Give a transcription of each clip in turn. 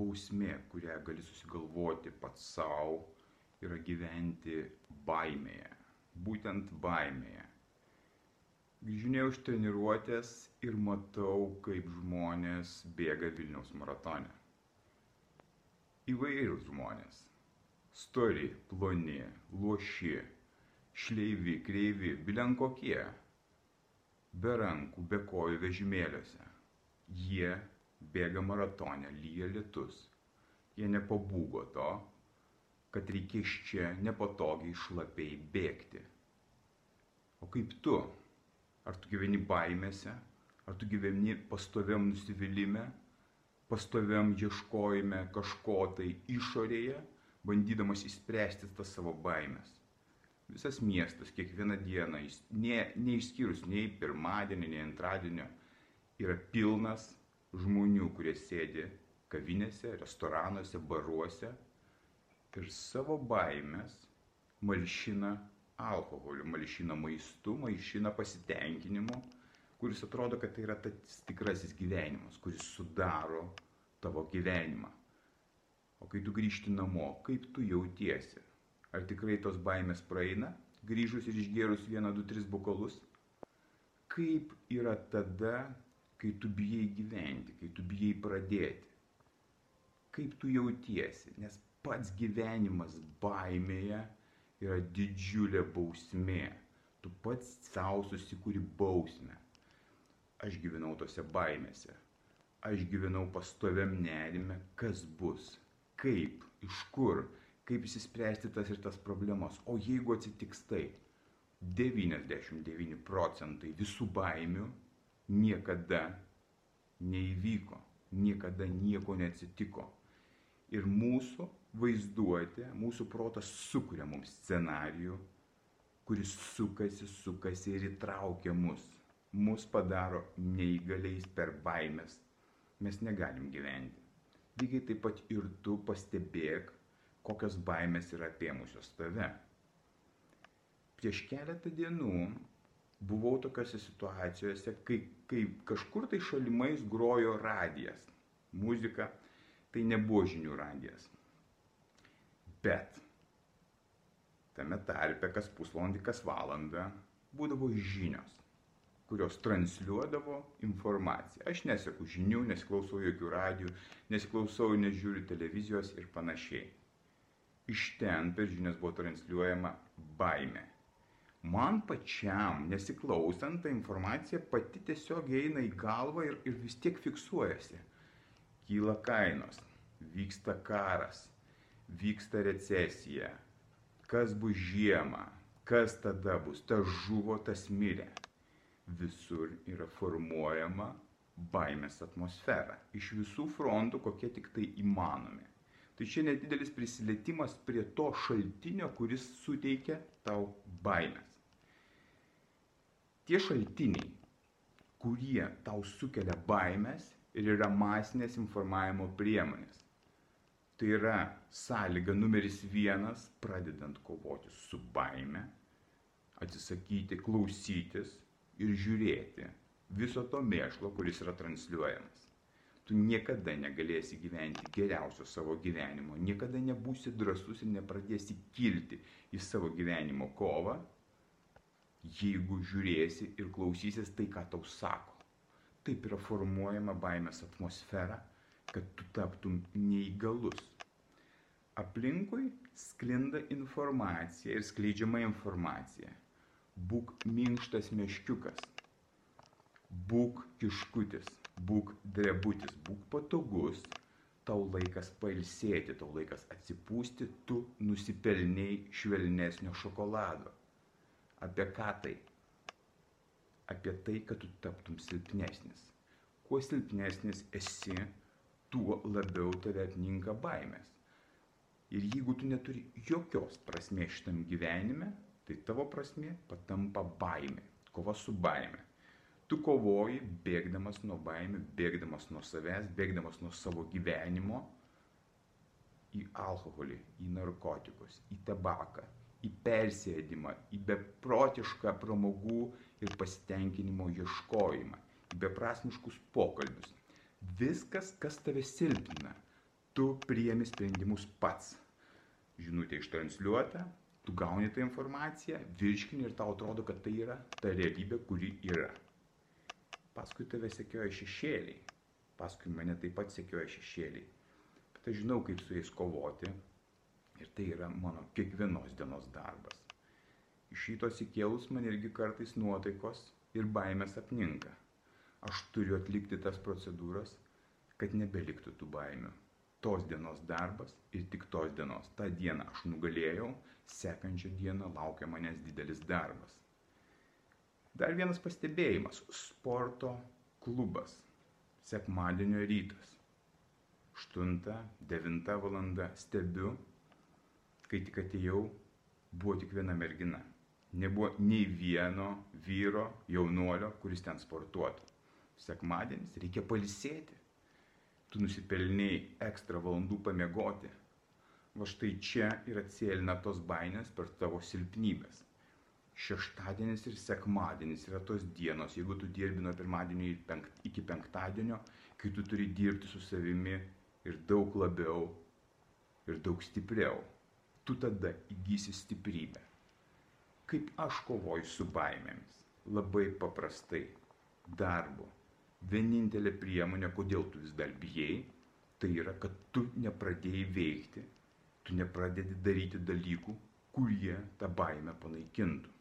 bausmė, kurią gali susigalvoti pats savo, yra gyventi baimėje. Būtent baimėje. Grįžinėjau iš treniruotės ir matau, kaip žmonės bėga Vilniaus maratone. Įvairūs žmonės. Stori, ploni, loši, šleivi, kreivi, bilen kokie. Be rankų, be kojų vežimėliuose. Jie bėga maratonę, lyja lietus. Jie nepabūgo to, kad reikės čia nepatogiai šlapiai bėgti. O kaip tu? Ar tu gyveni baimėse? Ar tu gyveni pastoviam nusivylimė, pastoviam ieškojime kažko tai išorėje, bandydamas įspręsti tas savo baimės? Visas miestas, kiekvieną dieną, ne, neišskyrus nei pirmadienį, nei antradienio, yra pilnas žmonių, kurie sėdi kavinėse, restoranuose, baruose ir savo baimės malšina alkoholiu, malšina maistu, malšina pasitenkinimu, kuris atrodo, kad tai yra tas tikrasis gyvenimas, kuris sudaro tavo gyvenimą. O kai tu grįžti namo, kaip tu jautiesi? Ar tikrai tos baimės praeina, grįžus ir išgėrus vieną, du, tris bukalus? Kaip yra tada, kai tu bijai gyventi, kai tu bijai pradėti. Kaip tu jautiesi, nes pats gyvenimas baimėje yra didžiulė bausmė. Tu pats savo susikūri bausmę. Aš gyvenau tose baimėse. Aš gyvenau pastoviam nerime, kas bus, kaip, iš kur, kaip įsispręsti tas ir tas problemas. O jeigu atsitiks taip, 99 procentai visų baimių niekada neįvyko, niekada nieko neatsitiko. Ir mūsų vaizduotė, mūsų protas sukuria mums scenarijų, kuris sukasi, sukasi ir įtraukia mus. Mus padaro neįgaliais per baimės. Mes negalim gyventi. Lygiai taip pat ir tu pastebėk, kokios baimės yra apėmusios tave. Prieš keletą dienų buvau tokiose situacijose, kai, kai kažkur tai šalimais grojo radijas. Muzika tai nebuvo žinių radijas. Bet tame tarpe kas pusvalandį, kas valandą būdavo žinios, kurios transliuodavo informaciją. Aš neseku žinių, nesiklausau jokių radijų, nesiklausau, nežiūriu televizijos ir panašiai. Iš ten per žinias buvo transliuojama baime man pačiam, nesiklausant, ta informacija pati tiesiog eina į galvą ir, ir vis tiek fiksuojasi. Kyla kainos, vyksta karas, vyksta recesija, kas bus žiemą, kas tada bus, tas žuvo, tas mirė. Visur yra formuojama baimės atmosfera. Iš visų frontų, kokie tik tai įmanomi. Tai čia nedidelis prisilietimas prie to šaltinio, kuris suteikia tau baimės tie šaltiniai, kurie tau sukelia baimės ir yra masinės informavimo priemonės. Tai yra sąlyga numeris vienas, pradedant kovoti su baime, atsisakyti klausytis ir žiūrėti viso to mėšlo, kuris yra transliuojamas. Tu niekada negalėsi gyventi geriausio savo gyvenimo, niekada nebūsi drasus ir nepradėsi kilti į savo gyvenimo kovą, jeigu žiūrėsi ir klausysis tai, ką tau sako. Taip yra formuojama baimės atmosfera, kad tu taptum neįgalus. Aplinkui sklinda informacija ir skleidžiama informacija. Būk minkštas meškiukas, būk kiškutis, būk drebutis, būk patogus, tau laikas pailsėti, tau laikas atsipūsti, tu nusipelniai švelnesnio šokolado Apie ką tai? Apie tai, kad tu taptum silpnesnis. Kuo silpnesnis esi, tuo labiau tave apninka baimės. Ir jeigu tu neturi jokios prasmės šitam gyvenime, tai tavo prasmė patampa baimė, kova su baimė. Tu kovoji bėgdamas nuo baimė, bėgdamas nuo savęs, bėgdamas nuo savo gyvenimo į alkoholį, į narkotikus, į tabaką, į persėdimą, į beprotišką pramogų ir pasitenkinimo ieškojimą, į beprasmiškus pokalbius. Viskas, kas tave silpnina, tu priemi sprendimus pats. Žinutė ištransliuota, tu gauni tą informaciją, virškini ir tau atrodo, kad tai yra ta realybė, kuri yra. Paskui tave sekioja šešėliai, paskui mane taip pat sekioja šešėliai. Bet aš žinau, kaip su jais kovoti tai yra mano kiekvienos dienos darbas. Iš šitos įkėlus man irgi kartais nuotaikos ir baimės apninka. Aš turiu atlikti tas procedūras, kad nebeliktų tų baimių. Tos dienos darbas ir tik tos dienos. Ta diena aš nugalėjau, sekančią dieną laukia manęs didelis darbas. Dar vienas pastebėjimas. Sporto klubas. Sekmadienio rytas. 8-9 valanda stebiu, kai tik atėjau, buvo tik viena mergina. Nebuvo nei vieno vyro, jaunuolio, kuris ten sportuotų. Sekmadienis reikia palisėti. Tu nusipelniai ekstra valandų pamiegoti. Va štai čia ir atsėlina tos bainės per tavo silpnybės. Šeštadienis ir sekmadienis yra tos dienos, jeigu tu dirbi nuo pirmadienio iki penktadienio, kai tu turi dirbti su savimi ir daug labiau ir daug stipriau. Tu tada įgysi stiprybę. Kaip aš kovoju su baimėmis? Labai paprastai. Darbu vienintelė priemonė, kodėl tu vis dar bijai, tai yra, kad tu nepradėjai veikti, tu nepradedi daryti dalykų, kurie tą baimę panaikintų.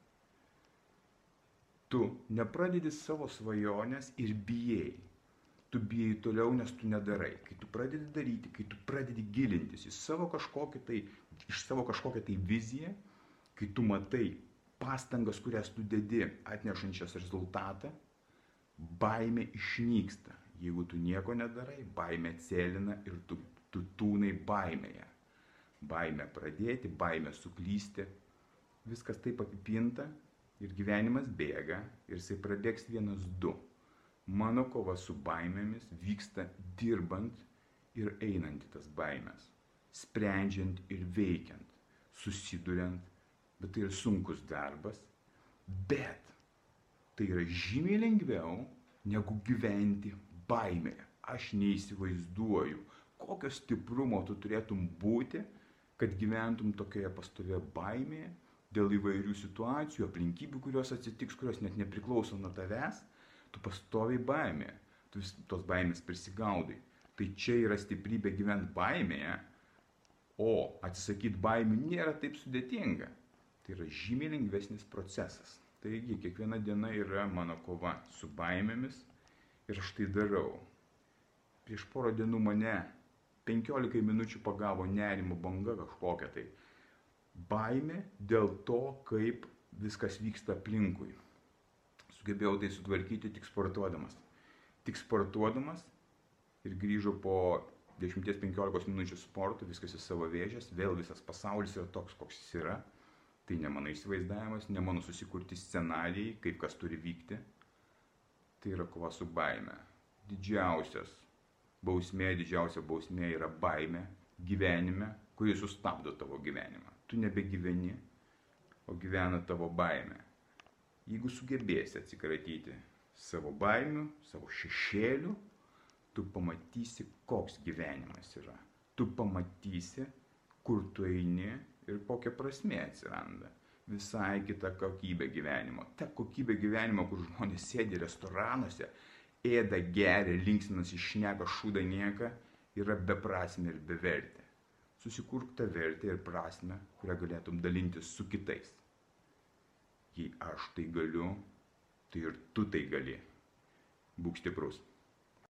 Tu nepradedi savo svajonės ir bijai. Tu bijai toliau, nes tu nedarai. Kai tu pradedi daryti, kai tu pradedi gilintis į savo kažkokią tai, iš savo kažkokią tai viziją, kai tu matai pastangas, kurias tu dedi atnešančias rezultatą, baimė išnyksta. Jeigu tu nieko nedarai, baimė cėlina ir tu, tu tūnai baimėje. Baimė pradėti, baimė suklysti. Viskas taip apipinta ir gyvenimas bėga ir jisai prabėgs vienas du. Mano kova su baimėmis vyksta dirbant ir einant į tas baimės. Sprendžiant ir veikiant, susiduriant, bet tai yra sunkus darbas, bet tai yra žymiai lengviau negu gyventi baimėje. Aš neįsivaizduoju, kokio stiprumo tu turėtum būti, kad gyventum tokioje pastovėje baimėje dėl įvairių situacijų, aplinkybių, kurios atsitiks, kurios net nepriklauso nuo tavęs, tu pastoviai baimėje, tu vis tos baimės prisigaudai. Tai čia yra stiprybė gyventi baimėje, o atsisakyti baimių nėra taip sudėtinga. Tai yra žymiai lengvesnis procesas. Taigi, kiekviena diena yra mano kova su baimėmis ir aš tai darau. Prieš porą dienų mane 15 minučių pagavo nerimo banga kažkokia tai. Baimė dėl to, kaip viskas vyksta aplinkui. Sugebėjau tai sutvarkyti tik sportuodamas. Tik sportuodamas ir grįžau po 10-15 minučių sporto, viskas į savo vėžės, vėl visas pasaulis yra toks, koks jis yra Tai ne mano įsivaizdavimas, ne mano susikurti scenarijai, kaip kas turi vykti. Tai yra kova su baime. Didžiausias bausmė, didžiausia bausmė yra baime gyvenime, kuri sustabdo tavo gyvenimą. Tu nebegyveni, o gyvena tavo baime. Jeigu sugebėsi atsikratyti savo baimių, savo šešėlių, tu pamatysi, koks gyvenimas yra. Tu pamatysi, kur tu eini ir kokia prasmė atsiranda. Visai kita kokybė gyvenimo. Ta kokybė gyvenimo, kur žmonės sėdi restoranuose, ėda, geria, linksminasi, šneka šūdą nieką, yra beprasmė ir bevertė. Susikurk tą vertę ir prasme, kurią galėtum dalintis su kitais. Jei aš tai galiu, tai ir tu tai gali. Būk stiprus.